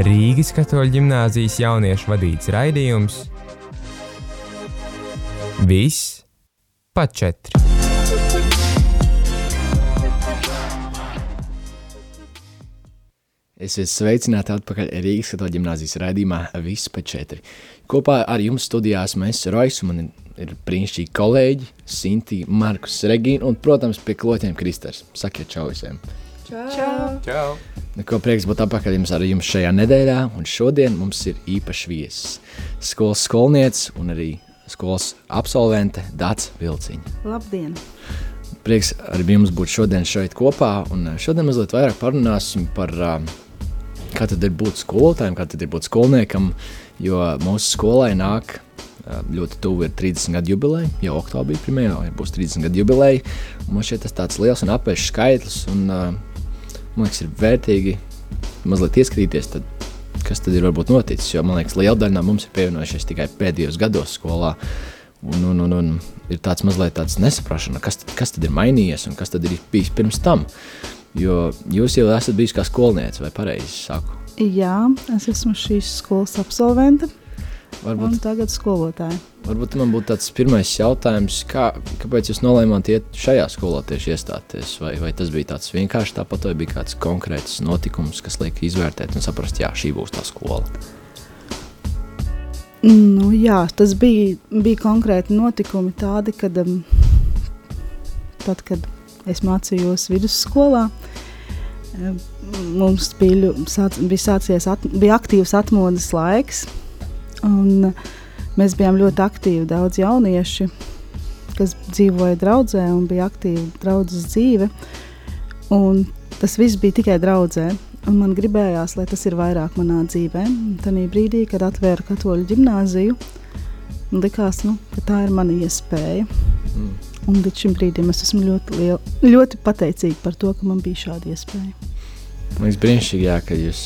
Rīgas katoļu ģimnāzijas jauniešu vadīts raidījums Viss pa četri. Esiet sveicināti atpakaļ Rīgas katoļu ģimnāzijas raidījumā Viss pa četri. Kopā ar jums studijās mēs Rois, man ir brīnišķīgi kolēģi, Sinti, Markus, Regīna un, protams, pie kloķiem Kristers. Sakiet čau visiem! Čau! Čau! Neko prieks būt atpakaļ jums ar jums šajā nedēļā, un šodien mums ir īpašs viesis. Skolas skolniece un arī skolas absolvente Dāts Vilciņa. Labdien! Prieks ar jums būt šodien šeit kopā, un šodien mazliet vairāk parunāsim par uh, kā tad ir būt skolotājiem, kā tad ir būt skolniekam, jo mūsu skolai nāk ļoti tuvu ir 30 gadu jubileja, jau oktobrī pirmajā jau būs 30 gadu jubileja, man šķiet tas tāds liels un apvērš skaitlis, un man liekas ir vērtīgi mazliet ieskatīties, tad, kas tad ir varbūt noticis, jo man liekas liela daļa no mums ir pievienojušies tikai pēdējos gados skolā, un, un, un, un ir tāds mazliet tāds nesaprašana, kas, kas tad ir mainījies un kas tad ir bijis pirms tam. Jo jūs jau esat bijis kā skolniece, vai pareizi saku? Jā, es esmu šīs skolas absolvente. Varbūt, un tagad skolotāja. Varbūt man būtu tāds pirmais jautājums, kā, kāpēc jūs nolēmāt iet šajā skolā tieši iestāties? Vai, vai tas bija tāds vienkārši tāpat, vai bija kāds konkrēts notikums, kas liek izvērtēt un saprast, jā, šī būs tā skola? Nu, jā, tas bija, bija konkrēti notikumi tādi, kad, um, tad, kad es mācījos vidusskolā. Mums bija, sāc, bija sācies, at, bija aktīvs atmodas laiks, un mēs bijām ļoti aktīvi, daudz jaunieši, kas dzīvoja draudzē un bija aktīva draudzes dzīve, un tas viss bija tikai draudzē, un man gribējās, lai tas ir vairāk manā dzīvē. Tanī brīdī, kad atvēra katoļu ģimnāziju, likās, nu, ka tā ir mana iespēja. Mm. Un līdz šim brīdim es esmu ļoti, liel, ļoti pateicīga par to, ka man bija šāda iespēja. Man liekas, brīnišķīgi, jā, ka jūs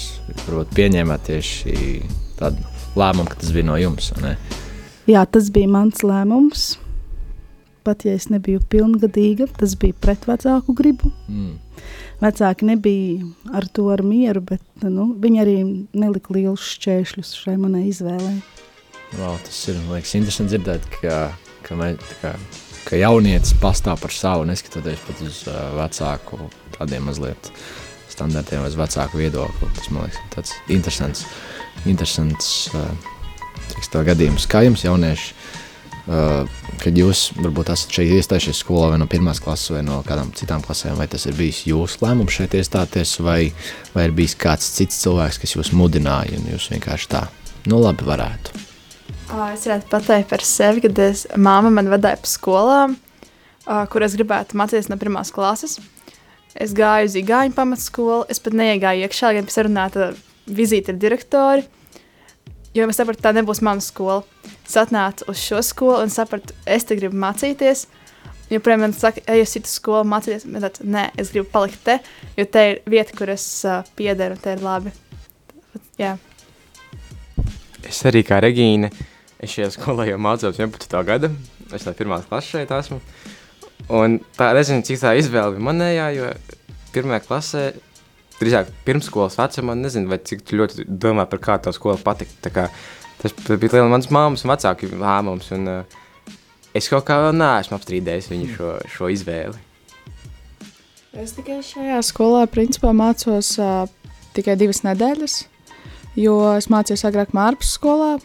varbūt, pieņēmāt tieši tādu lēmumu, ka tas bija no jums. Jā, tas bija mans lēmums. Pat ja es nebiju pilngadīga, tas bija pret vecāku gribu. Mm. Vecāki nebija ar to ar mieru, bet nu, viņi arī nelika lielus šķēršļus šai manai izvēlei. Wow, tas ir liekas, interesanti dzirdēt, ka, ka mēs, kā, ka jaunietis pastāv par savu, neskatoties pat uz uh, vecāku tādiem mazliet standartiem vai uz vecāku viedokli. Tas man liekas tāds interesants, interesants uh, gadījums. Kā jums jaunieši, uh, kad jūs varbūt esat šeit iestājušies skolā vai no pirmās klases vai no kādām citām klasēm, vai tas ir bijis jūsu lēmums šeit iestāties vai, vai ir bijis kāds cits cilvēks, kas jūs mudināja un jūs vienkārši tā, nu labi varētu. Es varētu pateikt par sevi, kad es, māma man vadīja pa skolām, kur es gribētu mācīties no pirmās klases. Es gāju uz Igaunijas pamatskolu, es pat neiegāju iekšā, gan pēc sarunāta vizīte ar direktori, jo es sapratu, tā nebūs mana skola. Es atnācu uz šo skolu un sapratu, es te gribu mācīties. Jo, protams, man saka, ej uz citu skolu mācīties, bet tad, nē, es gribu palikt te, jo te ir vieta, kur es uh, piederu, un te ir labi. Jā. Es arī kā Regīna, es šajā skolā jau mācos 11. gada, es no pirmās klases šeit esmu. Un tā nezinu, cik tā izvēle bija manējā, jo pirmajā klasē, drīzāk pirmskolas vecumā, nezinu, vai cik ļoti domā par kā tā skola patikt. Tā kā, tas bija liela mans māmas un vecāki lēmums, un uh, es kaut kā vēl neesmu apstrīdējis viņu šo, šo izvēli. Es tikai šajā skolā principā mācos uh, tikai divas nedēļas, jo es mācījos agrāk Mārpas skolā,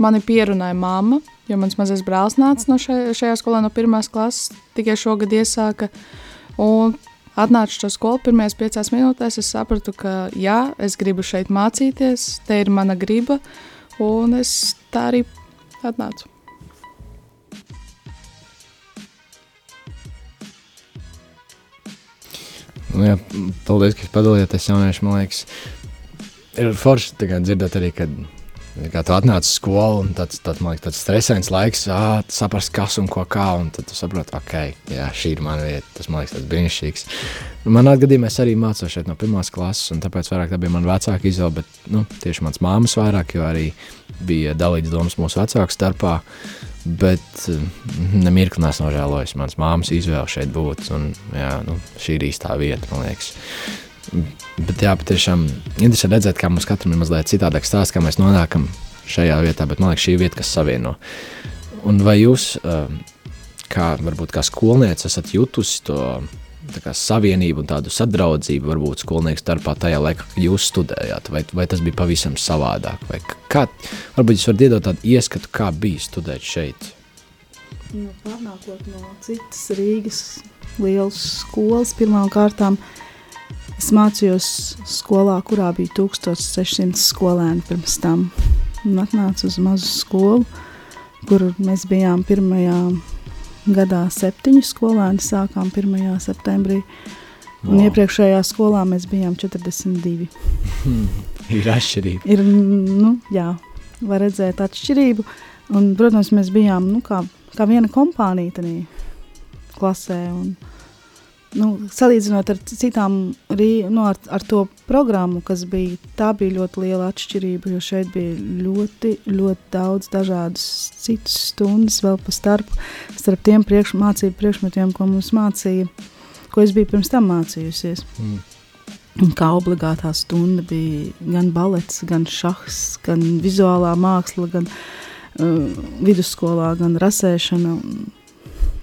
Mani pierunāja mamma, jo mans mazais brālis nāca no šajā, šajā skolā no pirmās klases, tikai šogad iesāka. Un atnācu šo skolu pirmajās piecās minūtēs, es sapratu, ka jā, es gribu šeit mācīties, te ir mana griba, un es tā arī atnācu. Nu, jā, paldies, ka padalījāties jaunieši. Man liekas, ir forši dzirdēt arī, kad Kā tu atnāc uz skolu, un tāds, tāds, liekas, tāds stresains laiks, ah, saprast, kas un ko kā, un tad tu saproti, ok, jā, šī ir mana vieta. Tas man liekas, tas brīnišķīgs. Manā gadījumā es arī mācos šeit no pirmās klases, un tāpēc vairāk tā bija mana vecāka izvēle, bet nu, tieši mans māmas vairāk, jo arī bija dalīts domas mūsu vecāku starpā. Bet nemirkli nesmu nožēlojis. Mans māmas izvēle šeit būt. Un, jā, nu, šī ir īstā vieta, man liekas. Bet jā, patiešām interesanti redzēt, kā mums katram ir mazliet citādāk stāsts, kā mēs nonākam šajā vietā. Bet man liekas, šī ir vieta, kas savieno. Un vai jūs, kā, varbūt kā skolniece, esat jutusi to kā, savienību un tādu sadraudzību, varbūt skolnieku starpā tajā laikā, kad jūs studējāt, vai, vai tas bija pavisam savādāk? Kā, varbūt jūs varat iedot tādu ieskatu, kā bija studēt šeit? Nu, pārnākot no citas Rīgas lielas skolas, pirmām kārtām es mācījos skolā, kurā bija 1600 skolēni pirms tam. Un atnācu uz mazu skolu, kur mēs bijām pirmajā gadā septiņu skolēnu sākām 1. septembrī. Un wow. iepriekšējā skolā mēs bijām 42. Hmm, ir atšķirība. Ir, nu, jā, var redzēt atšķirību. Un, protams, mēs bijām nu, kā, kā viena kompānija tajā klasē. Un, nu, salīdzinot ar citām, nu, ar, ar to programmu, kas bija, tā bija ļoti liela atšķirība, jo šeit bija ļoti, ļoti daudz dažādas citas stundas vēl pa starp, starp tiem priekš, mācību priekšmetiem, ko mums mācīja, ko es biju pirms tam mācījusies. Mm. Un kā obligātā stunda bija gan balets, gan šahs, gan vizuālā māksla, gan uh, vidusskolā, gan rasēšana. Un,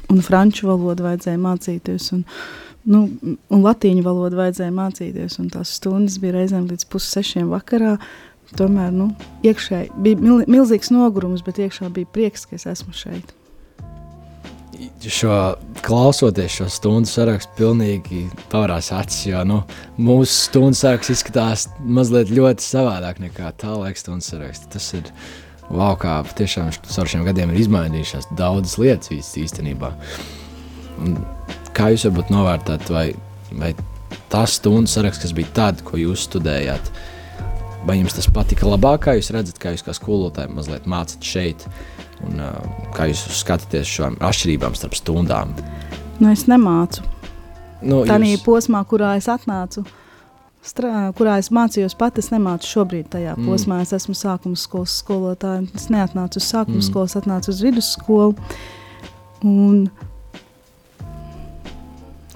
un franču valodu vajadzēja mācīties, un, nu, un latīņu valodu vajadzēja mācīties. Tās stundas bija reizēm līdz pussešiem vakarā. Tomēr nu, iekšēji bija mil, milzīgs nogurums, bet iekšā bija prieks, ka es esmu šeit. Šo, klausoties šo stundu sarakstu, pilnīgi pavērās acis. Jo nu, mūsu stundu saraksts izskatās mazliet ļoti savādāk nekā tā laika stundu saraksts. Tas ir wow, kā tiešām ar šiem gadiem ir izmainījušās daudzas lietas īstenībā. Un kā jūs varbūt novērtējat, vai, vai tas stundu saraksts, kas bija tad, ko jūs studējāt, vai jums tas patika labāk, kā jūs redzat, kā jūs kā skolotāji mazliet mācāt šeit, un kā jūs skatāties šo atšķirībām starp stundām? Nu, es nemācu. Nu, Tā jūs... posmā, kurā es atnācu, uh, strā, kurā es mācījos pat, es nemācu šobrīd tajā mm. posmā. Es esmu sākuma skolas skolotāja. Es neatnācu uz sākuma mm. skolas, atnācu uz vidusskolu. Un,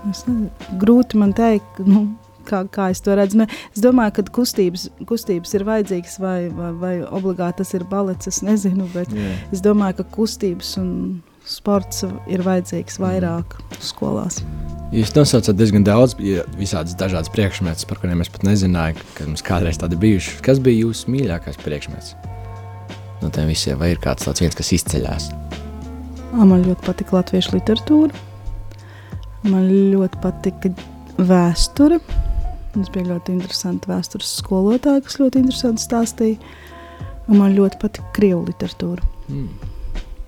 es nezinu, grūti man teikt, nu, kā, kā es to redzu. Ne, es domāju, ka kustības, kustības ir vajadzīgas vai, vai, vai obligāti tas ir balets. Es nezinu, bet yeah. es domāju, ka kustības un sports ir vajadzīgs vairāk mm. skolās. Jūs nosaucat diezgan daudz visādas dažādas priekšmetus, par kuriem es pat nezināju, ka mums kādreiz tādi bijuši. Kas bija jūsu mīļākais priekšmets? No tiem visiem, vai ir kāds tāds viens, kas izceļas? Man ļoti patika latviešu literatūra. Man ļoti patika vēsture. Mums bija ļoti interesanti vēstures skolotāji, kas ļoti interesanti stāstīja. Un man ļoti patika krievu literatūra. Hmm.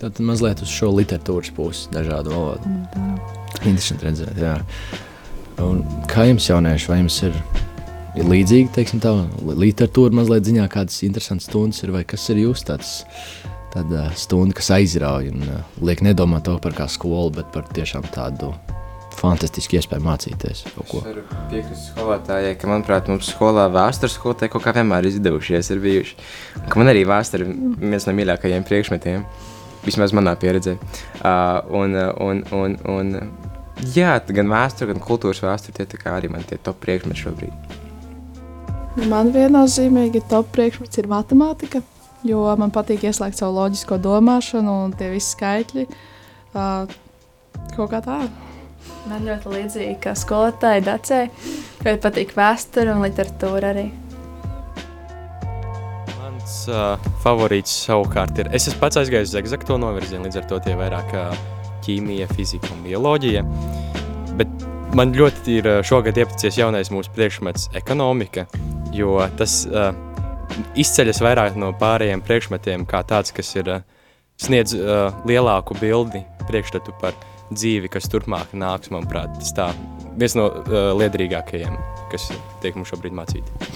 Tad mazliet uz šo literatūras pusi, dažādu valodu. Mm, Interesanti redzēt, jā. Un kā jums jaunieši, vai jums ir, ir līdzīgi, teiksim tā, literatūra mazliet ziņā, kādas interesantas stundas ir, vai kas ir jūs tāds, tāda stunda, kas aizrauj un liek nedomāt to par kā skolu, bet par tiešām tādu fantastiski iespēju mācīties piekrist skolotājai, ka, manuprāt, mums skolā vēstures skolotāji kaut kā vienmēr izdevušies ir bijuši. Un man arī vēsture ir viens no mīļākajiem priekšmetiem. Vismaz manā pieredzē. Uh, un, un, un, un, jā, gan vēsture, gan kultūras vēsture, tie arī man tie top priekšmeti šobrīd. Man viennozīmīgi top priekšmets ir matemātika, jo man patīk ieslēgt savu loģisko domāšanu un tie visi skaitļi. Uh, kaut kā tā. Man ļoti līdzīgi kā skolotāja Dacei, kad patīk vēsture un literatūra arī uh, favorīts savukārt ir. Es esmu pats aizgājis uz eksakto novirzienu, līdz ar to tie vairāk uh, ķīmija, fizika un bioloģija. Bet man ļoti ir šogad iepaticies jaunais mūsu priekšmets ekonomika, jo tas uh, izceļas vairāk no pārējiem priekšmetiem kā tāds, kas ir uh, sniedz uh, lielāku bildi priekšstatu par dzīvi, kas turpmāk nāks, manuprāt, tas tā viens no uh, liederīgākajiem, kas tiek mums šobrīd mācīti.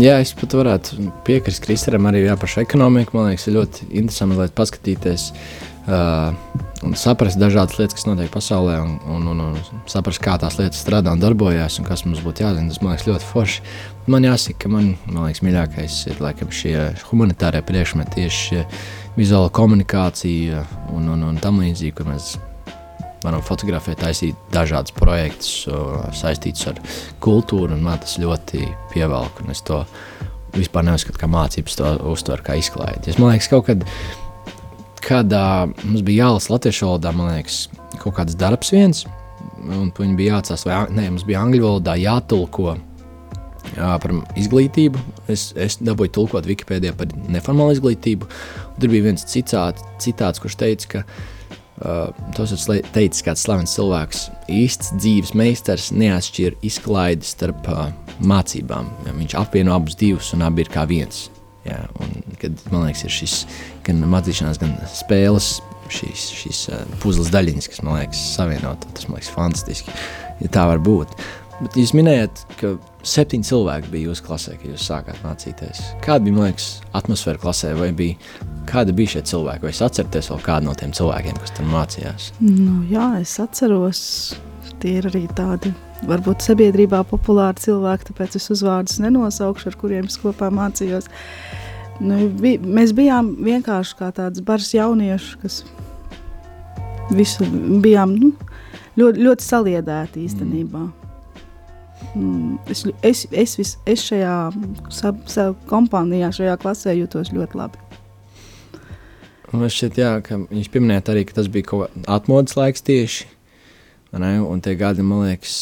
Jā, es pat varētu piekrist Kristēram arī jā, par šo ekonomiku. Man liekas, ir ļoti interesanti mazliet paskatīties, Uh, un saprast dažādas lietas, kas notiek pasaulē, un, un, un, un saprast, kā tās lietas strādā un darbojas, un kas mums būtu jādara. Tas man liekas ļoti forši. Man jāsaka, ka man, man liekas, mīļākais ir laikam šie humanitārie priekšmeti, tieši vizuāla komunikācija un, un, un tam līdzīgi, kur mēs varam fotografēt, taisīt dažādus projektus saistītus ar kultūru, un man tas ļoti pievelk, es to vispār neuzskatu kā mācības, to uztveru kā izklaidi. Es man liekas, kaut kad kad uh, mums bija jālasa latviešu valodā, man liekas, kaut kāds darbs viens, un viņi bija jāatcās, vai ne, mums bija angļu valodā jātulko jā, par izglītību. Es, es dabūju tulkot Wikipēdijā par neformālu izglītību. Tur bija viens cicāt, citāts, kurš teica, ka uh, tos ir teicis kāds slavens cilvēks, īsts dzīves meistars neatšķir izklaidi starp uh, mācībām. Ja, viņš apvieno abus divus un abi ir kā viens. Jā, kad, man liekas, ir šis gan mācīšanās, gan spēles, šīs, šīs puzles daļiņas, kas man liekas savienot. Tas man liekas fantastiski, ja tā var būt. Bet jūs minējat, ka septiņi cilvēki bija jūsu klasē, kad jūs sākāt mācīties. Kāda bija, man liekas, atmosfēra klasē, vai bija, kāda bija šie cilvēki? Vai es atcerieties vēl kādu no tiem cilvēkiem, kas tur mācījās? Nu, jā, es atceros, tie ir arī tādi varbūt sabiedrībā populāri cilvēki, tāpēc es uzvārdus nenosaukšu, ar kuriem es kopā mācījos. Nu, vi, mēs bijām vienkārši kā tāds bars jaunieši, kas visu bijām nu, ļoti, ļoti saliedēti īstenībā. Mm. Es, es, es, vis, es šajā sab, sab, kompānijā, šajā klasē jūtos ļoti labi. Man šķiet, jā, ka viņš pieminēja arī, ka tas bija kaut kāds atmodas laiks tieši. Un tie gadi, man liekas,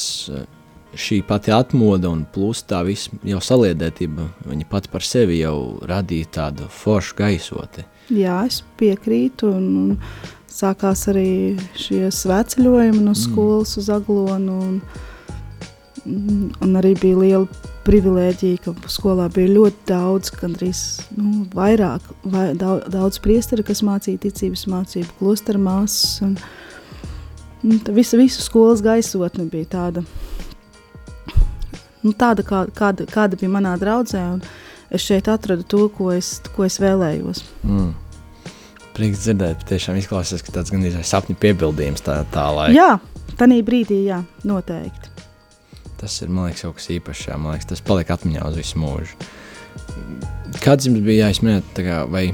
šī pati atmoda un plus tā visa jau saliedētība, viņa pati par sevi jau radīja tādu foršu gaisoti. Jā, es piekrītu. Un, un sākās arī šie svētceļojumi no mm. skolas mm. uz Aglonu. Un, un arī bija liela privilēģija, ka skolā bija ļoti daudz, gandrīz nu, vairāk, vai, daudz, daudz priesteri, kas mācīja ticības mācību, klostera māsas. Un, un visa, visu skolas gaisotne bija tāda, nu, tāda kā, kāda, kāda bija manā draudzē, un es šeit atradu to, ko es, ko es vēlējos. Mm. Prieks dzirdēt, tiešām izklausās, ka tāds gan ir sapņu piebildījums tā, tā laika. Jā, tanī brīdī, jā, noteikti. Tas ir liekas, kaut kas īpašs. Liekas, tas paliek atmiņā uz visu mūžu. Kāds jums bija jāizsmēt, vai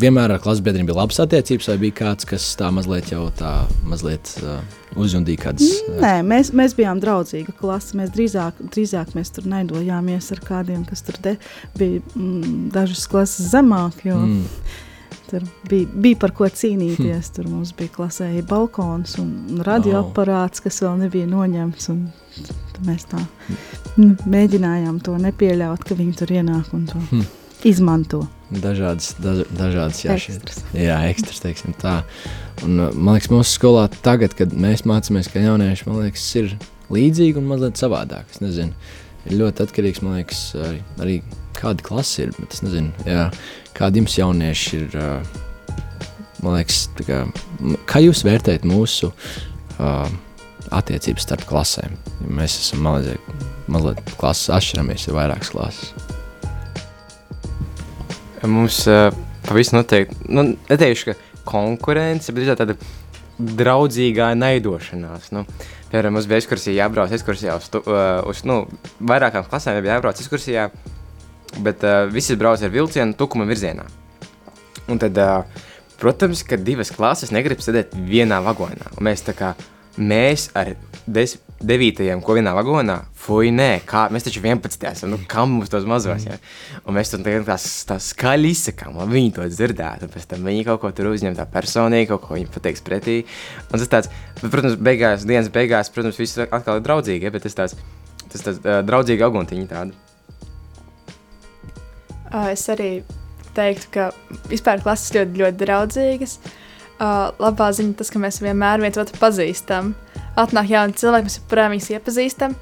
vienmēr ar klases biedriem bija labas attiecības, vai bija kāds, kas tā mazliet jau tā mazliet uh, uzjundīja kādas? Uh... Nē, mēs, mēs bijām draudzīga klase. Mēs drīzāk, drīzāk mēs tur neidojāmies ar kādiem, kas tur bija mm, dažas klases zemāk. Jo, mm. Tur bija, bija par ko cīnīties. Hmm. Tur mums bija klasē balkons un, radioaparāts, kas vēl nebija noņemts. Un, mēs tā nu, mēģinājām to nepieļaut, ka viņi tur ienāk un to hmm. Izmanto. Dažādas, daž, dažādas jā, ekstras. Jā, ekstras, teiksim tā. Un, man liekas, mūsu skolā tagad, kad mēs mācāmies kā jaunieši, man liekas, ir līdzīgi un mazliet savādāk. Es nezinu, ir ļoti atkarīgs, man liekas, arī, arī kāda klase ir, bet es nezinu, jā, kādi jums jaunieši ir, man liekas, kā, kā jūs vērtējat mūsu uh, attiecības starp klasēm? Mēs esam mazliet, mazliet klases atšķiramies, ir vairākas klases. Mums uh, pavisam noteikti, nu, neteikšu, ka konkurence, bet tāda draudzīgā naidošanās. Nu, piemēram, mums bija ekskursija jābrauc ekskursijā uz, uh, uz nu, vairākām klasēm, bija jābrauc ekskursijā, bet uh, visi brauc ar vilcienu tukuma virzienā. Un tad, uh, protams, ka divas klases negrib sēdēt vienā vagonā. Un mēs tā kā mēs ar des, devītajiem, ko vienā vagonā, fuj, nē, kā, mēs taču 11. esam, nu, kam mums tos mazos, ja? Un mēs tur tās, tās skaļi izsakām, lai viņi to dzirdētu, un pēc tam viņi kaut ko tur uzņem tā personīgi, kaut ko viņi pateiks pretī. Un tas tāds, protams, beigās, dienas beigās, protams, viss atkal ir draudzīgi, ja? bet tas tāds, tas tāds uh, draudzīgi aguntiņi tādi. Es arī teiktu, ka vispār klases ļoti, ļoti draudzīgas. Uh, Uh, labā ziņa tas, ka mēs vienmēr viens otru pazīstam. Atnāk jauni cilvēki, mēs joprojām viņus iepazīstam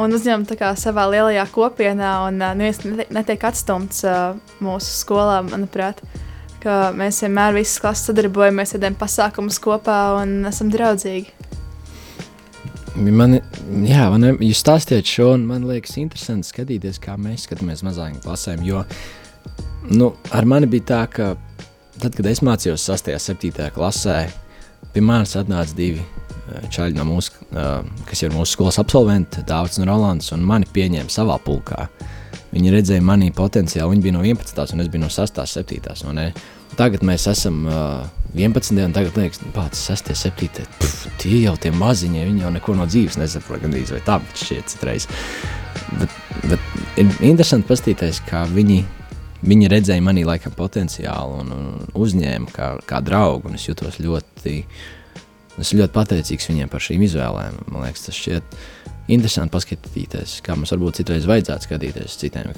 un uzņemam tā kā savā lielajā kopienā, un uh, neviens netiek atstumts uh, mūsu skolā, manuprāt. Mēs vienmēr visas klases sadarbojamies, vedam pasākumus kopā un esam draudzīgi. Man, jā, man, jūs stāstījāt šo, un man liekas, interesanti skatīties, kā mēs skatāmies mazākām klasēm. Jo nu, ar mani bija tā, ka tad, kad es mācījos 6. un 7. klasē, pie manis atnāca divi uh, čaļi no mūsu, uh, kas ir mūsu skolas absolventi, Dārvids un Rolands, un mani pieņēma savā pulkā. Viņi redzēja manī potenciālu. Viņi bija no 11. un es biju no 6. un 7. Un, ne, tagad mēs esam uh, 11. un tagad liekas, pats 6. 7. Pf, tie jau tie maziņi, viņi jau neko no dzīves nesaprot. Gandrīz vai tā šķiet citreiz. Bet, bet ir interesanti paskatīties, kā viņi, viņi redzēja manī laikam potenciālu un, un uzņēma kā, kā draugu. Es jutos ļoti, es ļoti pateicīgs viņiem par šīm izvēlēm. Man liekas, tas šķiet interesanti paskatīties, kā mums varbūt citreiz vajadzētu skatīties citiem.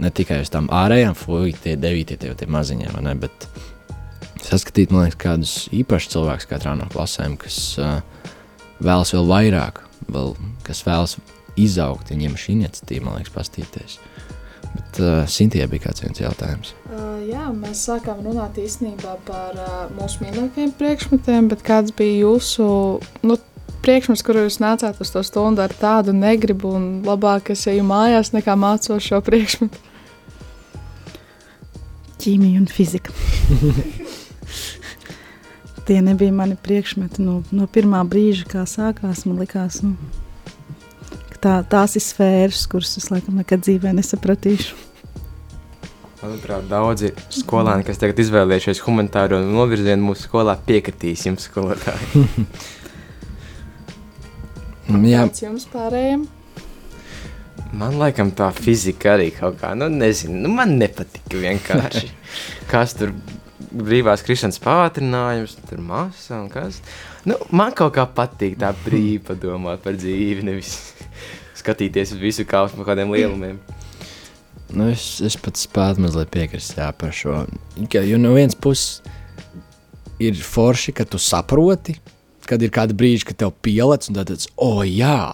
Ne tikai uz tām ārējām, fuck, tie devītie, tie, tie maziņie, ne, bet saskatīt, man liekas, kādus īpašus cilvēkus katrā no klasēm, kas uh, vēlas vēl vairāk, vēl, kas vēlas izaugt, viņiem šī iniciatīva, man liekas, pastīties. Bet uh, Sintie bija kāds viens jautājums. Uh, jā, mēs sākām runāt īstenībā par uh, mūsu mīļākajiem priekšmetiem, bet kāds bija jūsu nu, priekšmets, kuru jūs nācāt uz to stundu ar tādu negribu, un labāk es eju mājās, nekā mācos šo priekšmetu? Ķīmija un fizika. Tie nebija mani priekšmeti no, no pirmā brīža, kā sākās. Man liekas, nu, tā, tās ir sfēras, kuras es laikam nekad dzīvē nesapratīšu. Manuprāt, daudzi skolēni, kas tagad izvēlējušies humanitāro novirzienu mūsu skolā, piekritīs jums, skolotāji. Jā, Kāds jums pārējiem? Man liekas, tā fizika arī kaut kā, nu, nezinu, nu, man nepatika vienkārši. kas tur brīvās krišanas pātrinājums, tur masa un kas. Nu, man kaut kā patīk tā brīvi padomāt par dzīvi, nevis skatīties uz visu kā uz kādiem lielumiem. nu es, es pats spētu mazliet piekrist jā, par šo. Ka, jo no vienas puses ir forši, ka tu saproti, kad ir kāda brīža, kad tev pielec, un tad tas, oh, jā.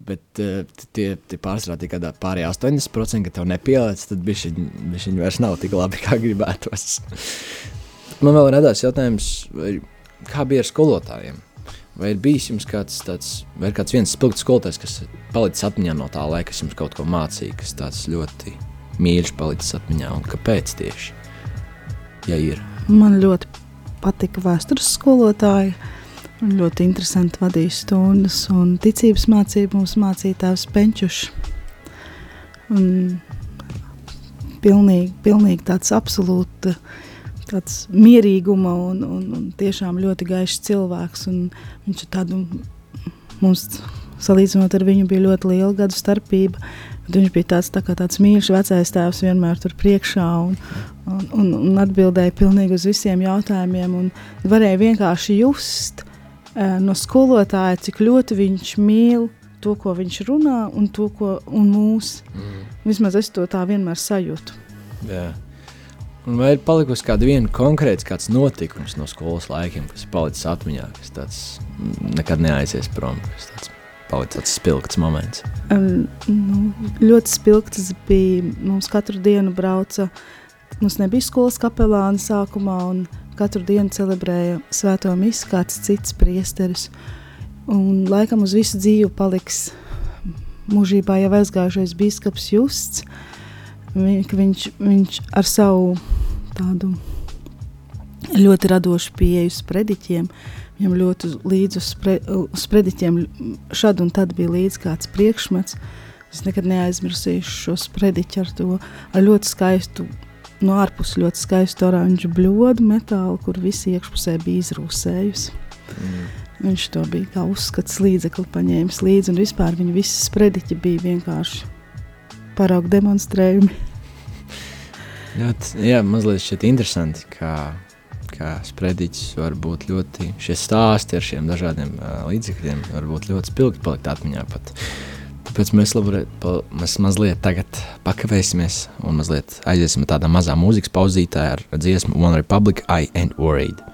Bet uh, tie, tie pārsvarā tie kādā pārējā 80%, ka tev nepielēc, tad viņi vairs nav tik labi, kā gribētos. Man vēl radās jautājums, vai, kā bija ar skolotājiem? Vai ir bijis jums kāds tāds, vai ir kāds viens spilgts skolotājs, kas palicis atmiņā no tā laika, kas jums kaut ko mācīja, kas tāds ļoti mīļš palicis atmiņā, un kāpēc tieši? Ja ir. Man ļoti patika vēstures skolotāji. Un ļoti interesanti vadīja stundas, un ticības mācību mums mācīja tēvs Penčušs. Pilnīgi, pilnīgi tāds absolūti tāds mierīguma un, un, un tiešām ļoti gaišs cilvēks. Viņš ir tādu, mums salīdzinot ar viņu bija ļoti liela gadu starpība. Viņš bija tāds, tā tāds mīļš vecais tēvs, vienmēr tur priekšā un, un, un, un atbildēja pilnīgi uz visiem jautājumiem. Varēja vienkārši just uh, no skolotāja, cik ļoti viņš mīl to, ko viņš runā, un to, ko un mūs. Mm. Vismaz es to tā vienmēr sajūtu. Jā. Vai ir palikusi kāda viena konkrēta kāds notikums no skolas laikiem, kas palicis atmiņā, kas tāds nekad neaizies prom, kas tāds palicis tāds spilgts moments? Um, nu, ļoti spilgts bija. Mums katru dienu brauca. Mums nebija skolas kapelāna sākumā, un katru dienu celebrēja svēto misiju kāds cits priesteris. Un laikam uz visu dzīvi paliks mūžībā jau aizgājušais biskups Justs. Viņš, viņš ar savu tādu ļoti radošu pieeju sprediķiem, viņam ļoti līdz uz, spre, sprediķiem šad un tad bija līdz kāds priekšmets. Es nekad neaizmirsīšu šo sprediķu ar to ar ļoti skaistu, no ārpus ļoti skaistu oranžu bļodu metālu, kur visi iekšpusē bija izrūsējusi. Mm. Viņš to bija kā uzskats līdzekli paņēmis līdzi, un vispār viņa visas sprediķi bija vienkārši paraugu demonstrējumi. Ļoti, jā, mazliet šķiet interesanti, kā, kā sprediķis var būt ļoti, šie stāsti ar šiem dažādiem uh, līdzekļiem var būt ļoti spilgti palikt atmiņā pat. Tāpēc mēs, labure, pa, mēs mazliet tagad pakavēsimies un mazliet aiziesim tādā mazā mūzikas pauzītē ar dziesmu One Republic, I Ain't Worried.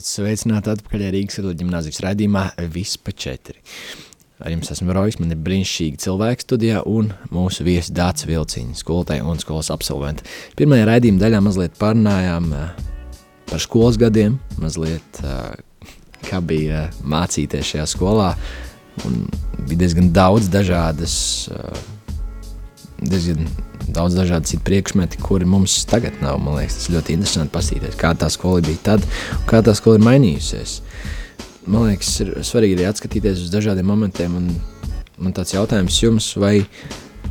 Esiet sveicināti atpakaļ Rīgas Katoļu ģimnāzijas raidījumā Viss pa četri. Ar jums esmu Rojas, man ir brīnišķīgi cilvēki studijā un mūsu viesi Dācis Vilciņš, skolotāji un skolas absolventi. Pirmajā raidījuma daļā mazliet parunājām uh, par skolas gadiem, mazliet uh, kā bija uh, mācīties šajā skolā. Un bija diezgan daudz dažādas, diezgan daudz dažādu citu priekšmetu, kuri mums tagad nav. Man liekas, tas ļoti interesanti paskatīties, kā tā skola bija tad un kā tā skola ir mainījusies. Man liekas, ir svarīgi arī atskatīties uz dažādiem momentiem. Un man tāds jautājums jums, vai,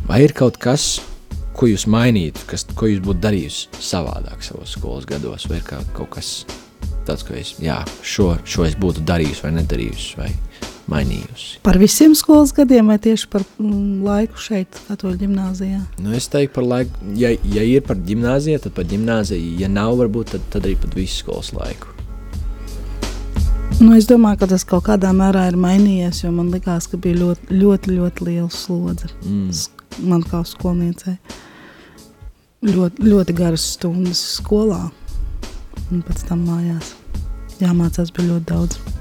vai ir kaut kas, ko jūs mainītu, kas, ko jūs būtu darījusi savādāk savos skolas gados, vai ir kā, kaut kas tāds, ko es, jā, šo, šo es būtu darījusi vai nedarījusi. Vai mainījusi. Par visiem skolas gadiem vai tieši par mm, laiku šeit, Katoļu ģimnāzijā? Nu, es teiktu par laiku, ja, ja ir par ģimnāziju, tad par ģimnāziju, ja nav varbūt, tad, tad arī par visu skolas laiku. Nu, es domāju, ka tas kaut kādā mērā ir mainījies, jo man likās, ka bija ļoti, ļoti, ļoti liela slodze. Mm. Man kā skolniecei ļoti, ļoti garas stundas skolā un pēc tam mājās. Jāmācās bija ļoti daudz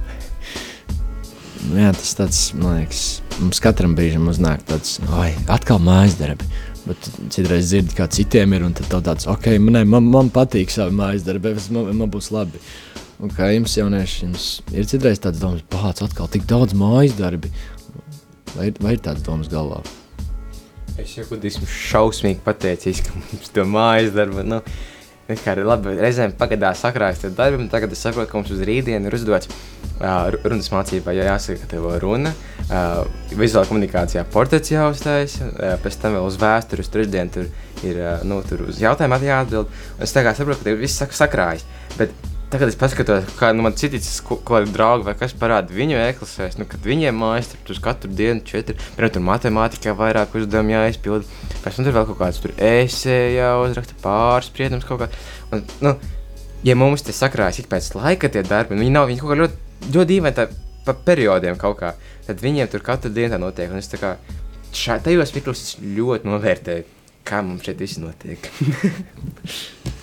jā, tas tāds, man liekas, mums katram brīžam uznāk tāds, oi, atkal mājas darbi. Bet citreiz dzirdi, kā citiem ir, un tad tāds, ok, man, man, man patīk savi mājas darbi, man, man būs labi. Un kā jums, jaunieši, jums ir citreiz tāds domas, pats atkal tik daudz mājas darbi. Vai, vai ir tāds domas galvā? Es jau esmu šausmīgi pateicīgs, ka mums to mājas darbu. Nu, kā arī labi, reizēm pagadā sakrājas tie darbi, un tagad es saprotu, ka mums uz rītdienu ir uzdots uh, runas mācībā, ja jāsaka tev runa, uh, vizuālā komunikācijā portrets jāuztais, uh, pēc tam vēl uz vēsturi, uz trešdienu tur ir, uh, nu, tur uz jautājumu jāatbild, es tagad saprotu, ka tev viss sakrājas, bet Tagad es paskatos, kā nu, man citi kolēģi, draugi vai kas parāda viņu e-klasēs, nu, kad viņiem mājas tur uz katru dienu četri, piemēram, tur matemātikā vairāk uzdevumu jāizpild, pēc tam tur vēl kaut kāds tur esē jāuzraksta pārspriedums kaut kā. Un, nu, ja mums te sakrājas ik pēc laika tie darbi, nu, viņi nav, viņi kaut kā ļoti, ļoti dīvaini tā pa periodiem kaut kā, tad viņiem tur katru dienu tā notiek, un es tā kā šā, tajos mikros ļoti novērtēju, kā mums šeit viss notiek.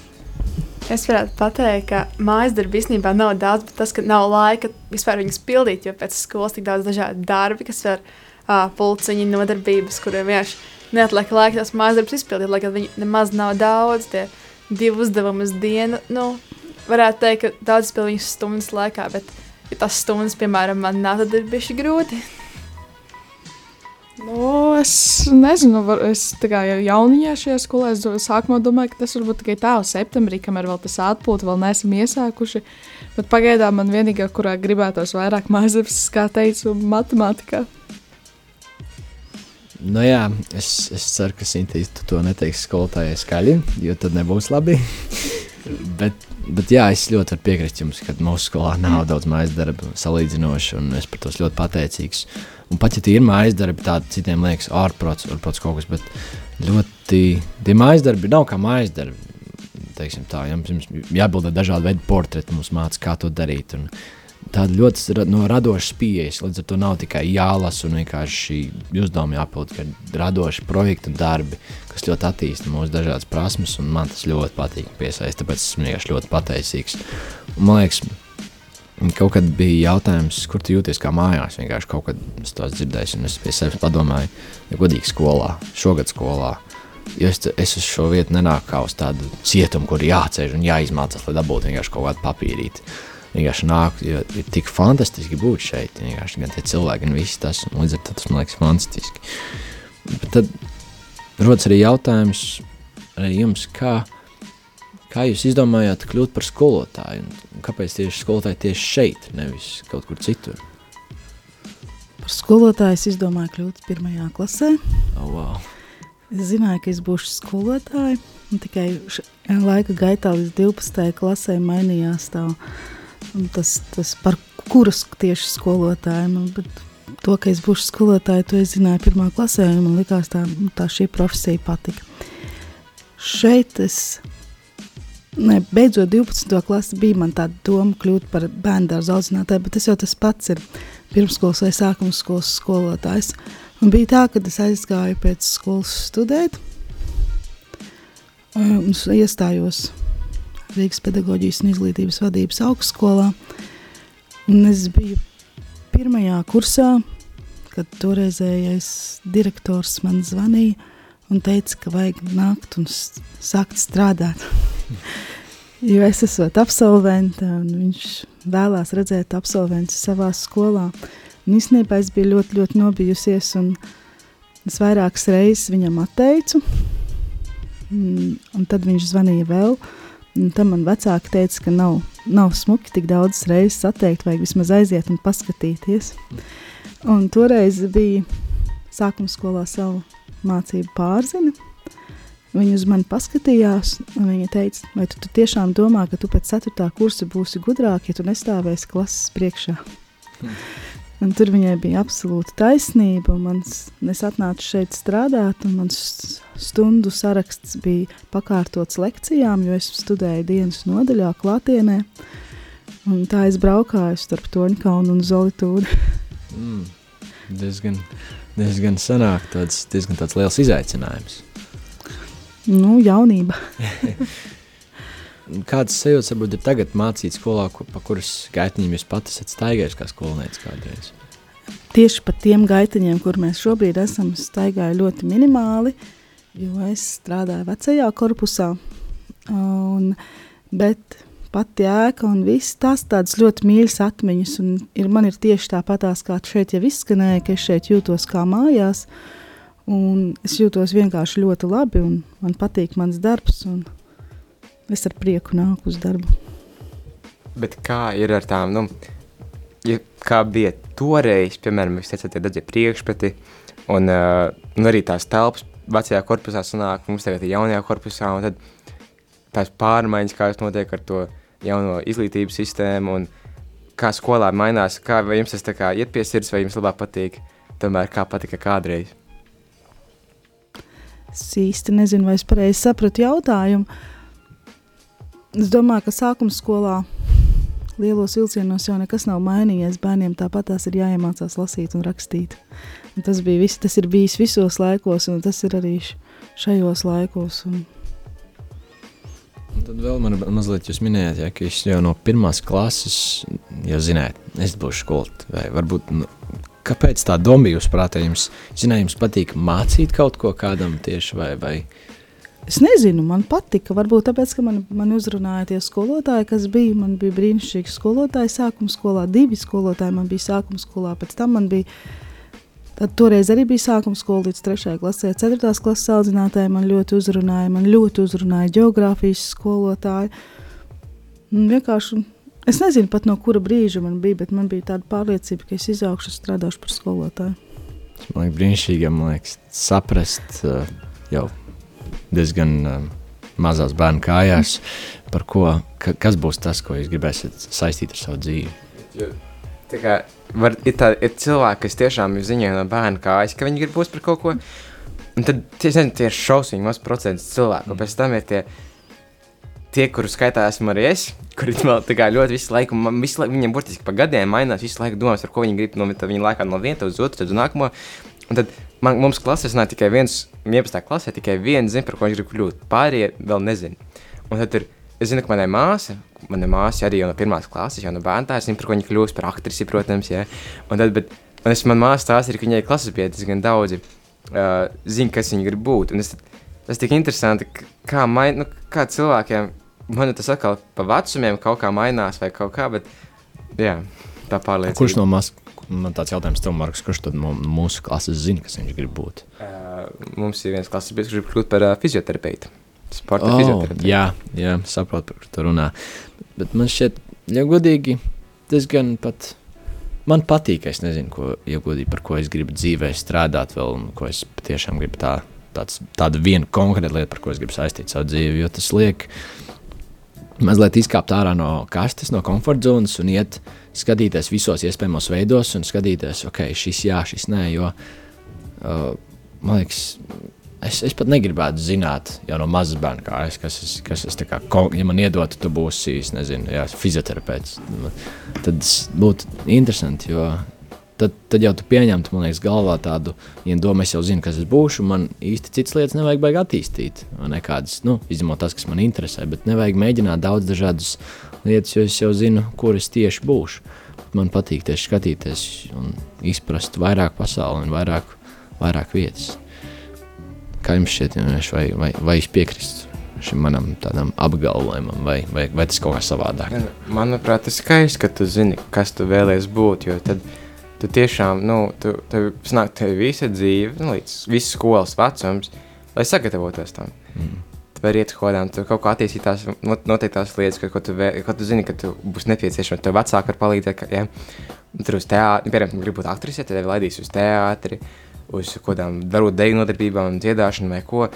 Es varētu pateikt, ka mājas darbi īstenībā nav daudz, bet tas, ka nav laika vispār viņus pildīt, jo pēc skolas tik daudz dažādu darbu, kas ir uh, pulciņi, nodarbības, kuriem vienkārši neatliek laika tās mājas darbus izpildīt, lai gan viņi nemaz nav daudz, tie divi uzdevumi uz dienu. Nu, varētu teikt, ka daudz izpild viņus stundas laikā, bet ja tas stundas, piemēram, man nav, tad ir bišķi grūti. Nu, es nezinu, var, es jau jauniņā šajā skolā es sākumā domāju, ka tas varbūt tikai tā uz septembrī, kamēr vēl tas atpūta, vēl neesam iesākuši. Bet pagaidām man vienīgā, kurā gribētos vairāk mājas, kā teicu, matemātikā. Nu jā, es, es ceru, ka Sintīs tu to neteiksi skolotājai skaļi, jo tad nebūs labi. bet, bet jā, es ļoti varu piekrist jums, ka mūsu skolā nav daudz mājas darbu salīdzinoši, un es par to ļoti pateicīgs. Uh, Un pat ja tie ir mājas darbi, tādi citiem liekas, ārprāts, varbūt kaut kas, bet ļoti tie mājas darbi nav kā mājas darbi. Teiksim tā, ja mums jābilda dažādi veidi portreti, mums māca, kā to darīt. Un tāda ļoti no radošas pieejas, līdz ar to nav tikai jālasa un vienkārši uzdevumi jāpild, ka radoši projekti un darbi, kas ļoti attīsta mūsu dažādas prasmes, un man tas ļoti patīk piesaist, tāpēc esmu vienkārši ļoti pateicīgs. Un, man liekas, Kaut kad bija jautājums, kur tu jūties kā mājās. Vienkārši kaut kad es to dzirdēju, un es pie sevis padomāju, ja godīgi skolā, šogad skolā. Jo es, es uz šo vietu nenāku kā uz tādu cietumu, kur jāceļ un jāizmācās, lai dabūtu vienkārši kaut kādu papīrīti. Vienkārši nāk, jo ir tik fantastiski būt šeit. Vienkārši gan tie cilvēki, gan viss tas. Līdz ar to tas man liekas fantastiski. Bet tad rodas arī jautājums arī jums, kā Kā jūs izdomājāt kļūt par skolotāju? Un kāpēc tieši skolotāji tieši šeit, nevis kaut kur citur? Par skolotāju es izdomāju kļūt pirmajā klasē. Oh, wow. Es zināju, ka es būšu skolotāja, un tikai laika gaitā līdz 12. klasē mainījās tā, tas, tas par kuras tieši skolotāju. Nu, bet to, ka es būšu skolotāja, to es zināju pirmā klasē, un man likās tā, tā šī profesija patika. Šeit es Ne, beidzot, 12. klasi bija man tāda doma kļūt par bērnu dārza audzinātāju, bet tas jau tas pats ir pirmskolas vai sākuma skolas skolotājs. Un bija tā, ka es aizgāju pēc skolas studēt un iestājos Rīgas pedagoģijas un izglītības vadības augstskolā. Un es biju pirmajā kursā, kad toreizējais direktors man zvanīja un teica, ka vajag nākt un sākt strādāt. Jo es esmu absolvente, un viņš vēlās redzēt absolventus savā skolā. Un īstenībā es biju ļoti, ļoti nobijusies, un es vairākas reizes viņam atteicu. Mm, Un tad viņš zvanīja vēl. Un tam man vecāki teica, ka nav, nav smuki tik daudzas reizes atteikt, vajag vismaz aiziet un paskatīties. Un toreiz bija sākuma skolā savu mācību pārzina. Viņa uz mani paskatījās, un viņa teica, vai tu, tu tiešām domā, ka tu pēc 4. kursa būsi gudrāk, ja tu nestāvēsi klases priekšā. Un tur viņai bija absolūta taisnība. Mans, es atnācu šeit strādāt, un mans stundu saraksts bija pakārtots lekcijām, jo es studēju dienas nodaļā, klātienē. Un tā es braukāju starp Toņkaunu un Zolītūdu. Mm, diezgan, diezgan sanāk, tāds, diezgan tāds liels izaicinājums. Nu, jaunība. Kādas sajūtas varbūt ir tagad mācīt skolā, ko, pa kuras gaitiņiem jūs pati esat staigājis kā skolnieks kādreiz? Tieši par tiem gaitiņiem, kur mēs šobrīd esam, staigāju ļoti minimāli, jo es strādāju vecajā korpusā. Un, bet pati ēka un viss tās tādas ļoti mīļas atmiņas. Un ir, man ir tieši tāpatās, kā šeit jau izskanēja, ka es šeit jūtos kā mājās. Un es jūtos vienkārši ļoti labi un man patīk mans darbs. Un es ar prieku nāku uz darbu. Bet kā ir ar tām, nu, ja kā bija toreiz, piemēram, jūs teicāt, tie daži priekšpati, un, uh, un arī tās telpas vecajā korpusā sanāk, mums tagad ir jaunajā korpusā, un tad tās pārmaiņas, kādas notiek ar to jauno izglītības sistēmu, un kā skolā mainās, kā, jums tas tā kā iet pie sirds, vai jums labāk patīk, tomēr kā patika kādreiz. Es īsti nezinu, vai es pareizi sapratu jautājumu. Es domāju, ka sākuma skolā lielos vilcienos jau nekas nav mainījies. Bērniem tāpat tās ir jāiemācās lasīt un rakstīt. Un tas, bija vis, tas ir bijis visos laikos, un tas ir arī šajos laikos. Un Un tad vēl man mazliet jūs minējāt, ja, ka jūs jau no pirmās klases jau zināt, es būšu skolot. Vai varbūt, nu, kāpēc tā doma bija jūs prātā? Jums, zināt, jums patīk mācīt kaut ko kādam tieši vai, vai Es nezinu, man patika. Varbūt tāpēc, ka man, man uzrunāja tie skolotāji, kas bija. Man bija brīnišķīgi skolotāji sākuma skolā, divi skolotāji man bija sākuma skolā. Pēc tam man bija, tad toreiz arī bija sākuma skola līdz 3. klasē. 4. klases audzinātāji man ļoti uzrunāja, man ļoti uzrunāja geogrāfijas skolotāji. Un vienkārši, es nezinu pat no kura brīža man bija, bet man bija tāda pārliecība, ka es izaugšu un strādāšu par skolotāju. Tas man liekas brīnišķīgi, man liekas, saprast uh, jau diezgan uh, mazās bērnu kājās, par ko, ka, kas būs tas, ko jūs gribēsiet saistīt ar savu dzīvi. Jo, tā kā var, ir, tā, ir cilvēki, kas tiešām ir ziņā no bērna kājas, ka viņi grib būt par kaut ko. Un tad nezinu, tie ir šausmīgi maz procents cilvēku. Mm. Pēc tam ir tie, tie kuru skaitā esmu arī es, kuri vēl ļoti visu laiku, man visu laiku, viņiem burtiski pa gadiem mainās, visu laiku domas, ar ko viņi grib no viņa laikā no viena uz otru, tad uz nākamo. Un tad man, mums klasē sanāk tikai viens, 11. klasē tikai viens zina, par ko viņš grib kļūt. Pārējie vēl nezina. Un tad ir, es zinu, ka manai māsai, manai māsai arī jau no pirmās klases, jau no bērna tā, es zinu, par ko viņa kļūs, par aktrisi, protams, jā. Un tad, bet, un es, man māsa stāsta arī, ka viņai klases biedri diezgan daudzi uh, zina, kas viņa grib būt. Un es, tas tik interesanti, kā, main, nu, kā cilvēkiem, man tas atkal pa vecumiem kaut kā mainās vai kaut kā, bet, jā, tā pārliecība. Kurš no mums, man tāds jautājums tev, Marks, kurš tad mūsu klases zina, kas viņš grib būt? Uh, mums ir viens klases biedrs, kurš grib kļūt par uh, fizioterapeitu. Sporta Oh, fizioterapeitu. jā, jā, saprotu, par ko tu runā. Bet man šķiet, ja godīgi, diezgan pat. Man patīk, es nezinu, ko, ja godīgi, par ko es gribu dzīvē strādāt, vēl, un ko es patiešām gribu tā, tāds, tādu vienu konkrētu lietu, par ko es gribu saistīt savu dzīvi. Jo tas liek mazliet izkāpt ārā no kastes, no komforta zonas un iet skatīties visos iespējamos veidos un skatīties, ok, šis jā, šis nē. Jo, uh, man liekas, es, es pat negribētu zināt, jau no mazas bērna kājas, kas es, kas es kā, ja man iedotu, tu būsi, nezinu, jā, fizioterapeits. Tad tas būtu interesanti, jo tad, tad jau tu pieņemtu, man liekas, galvā tādu, ja domu, es jau zinu, kas es būšu, man īsti citas lietas nevajag baigi attīstīt. Nekādas, nu, izņemot tas, kas man interesē, bet nevajag mēģināt daudz dažādas lietas, jo es jau zinu, kur es tieši būšu. Man patīk tieši skatīties un izprast vairāk pasauli un vairāk, vairāk vietas. Kā jums šķiet, vai, vai, vai es piekrītu šim manam tādam apgalvojumam, vai, vai, vai tas kaut kā savādāk? Manuprāt, tas ir skaisti, ka tu zini, kas tu vēlēsies būt. Jo tad tu tiešām, nu, tu, tev sanāk, tev visa dzīve, nu, līdz visas skolas vecums, lai sagatavotos tam. Mm. Tu vari iet uz kodām, tu kaut kā attīstīt tās noteiktās lietas, ko, ko, tu, vē, ko tu zini, ka tu būs nepieciešams. Tev vecāki var palīdzēt, ka, ja, tur uz teātri, piemēram, gribi būt aktrise, tad tev laidīs uz teātri, uz kodām darot deju nodarbībām, dziedāšanu vai ko.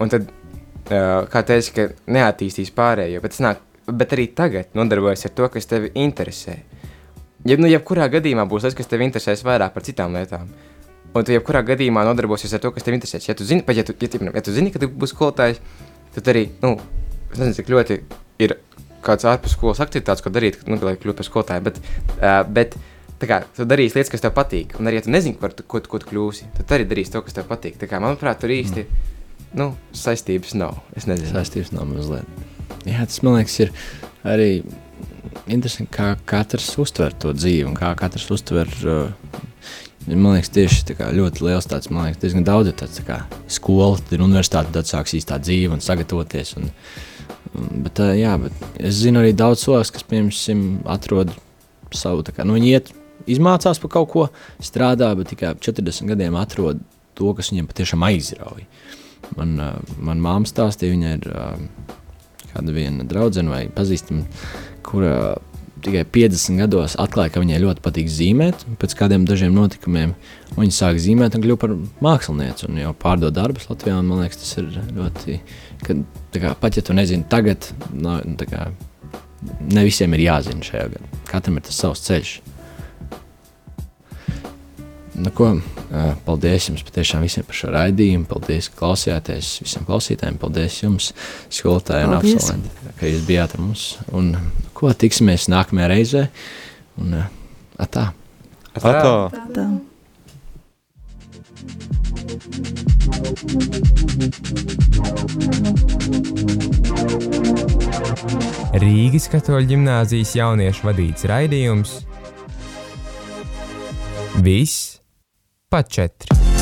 Un tad, uh, kā teici, ka neattīstīs pārējo, bet, nāk, bet arī tagad nodarbojas ar to, kas tevi interesē. Ja, nu, jebkurā gadījumā būs tas, kas tev interesēs vairāk par citām lietām. Un tu jebkurā gadījumā nodarbosies ar to, kas tev interesēs. Ja tu zini, pat ja tu, ja, ja, ja tu zini ka tu būsi skolotājs, tad arī, nu, es nezinu, cik ļoti ir kāds ārpus skolas aktivitātes, ko darīt, nu, lai kļūtu par skolotāju. Bet, uh, bet tā kā tu darīsi lietas, kas tev patīk, un arī, ja tu nezini, par ko, ko tu kļūsi, tad arī darīsi to, kas tev patīk. Tā kā, manuprāt, tur īsti mm. nu, saistības nav. Es nezinu, saistības nav mazliet. Jā, tas man liekas, ir arī interesanti, kā katrs uztver to dzīvi un kā katrs uztver. Uh, Man liekas, tieši kā, ļoti liels tāds, man liekas, diezgan daudz ir tāds tā kā skola, ir universitāte, tad sāks īstā dzīve un sagatavoties. Un, bet, uh, jā, bet es zinu arī daudz cilvēku, kas, piemēram, atrod savu, kā, nu, viņi iet, izmācās par kaut ko, strādā, bet tikai 40 gadiem atrod to, kas viņiem patiešām aizrauja. Man, uh, man māma stāstīja, viņa ir kāda viena draudzene vai pazīstama, kura tikai 50 gados atklāja, ka viņai ļoti patīk zīmēt. Pēc kādiem dažiem notikumiem viņa sāka zīmēt un kļuva par mākslinieci un jau pārdod darbus Latvijā. Man liekas, tas ir ļoti. Ka, kā, pat ja tu nezini tagad, no, kā, ne visiem ir jāzina šajā gadā. Katram ir tas savs ceļš. Nu, ko, paldies jums patiešām visiem par šo raidījumu. Paldies, ka klausījāties visiem klausītājiem. Paldies jums, skolotāji un absolventi, ka jūs bijāt ar mums. Un ko tiksimies nākamajā reizē. Un, atā. Atā. atā. atā. Rīgas katoļu ģimnāzijas jauniešu vadīts raidījums Viss pa četri.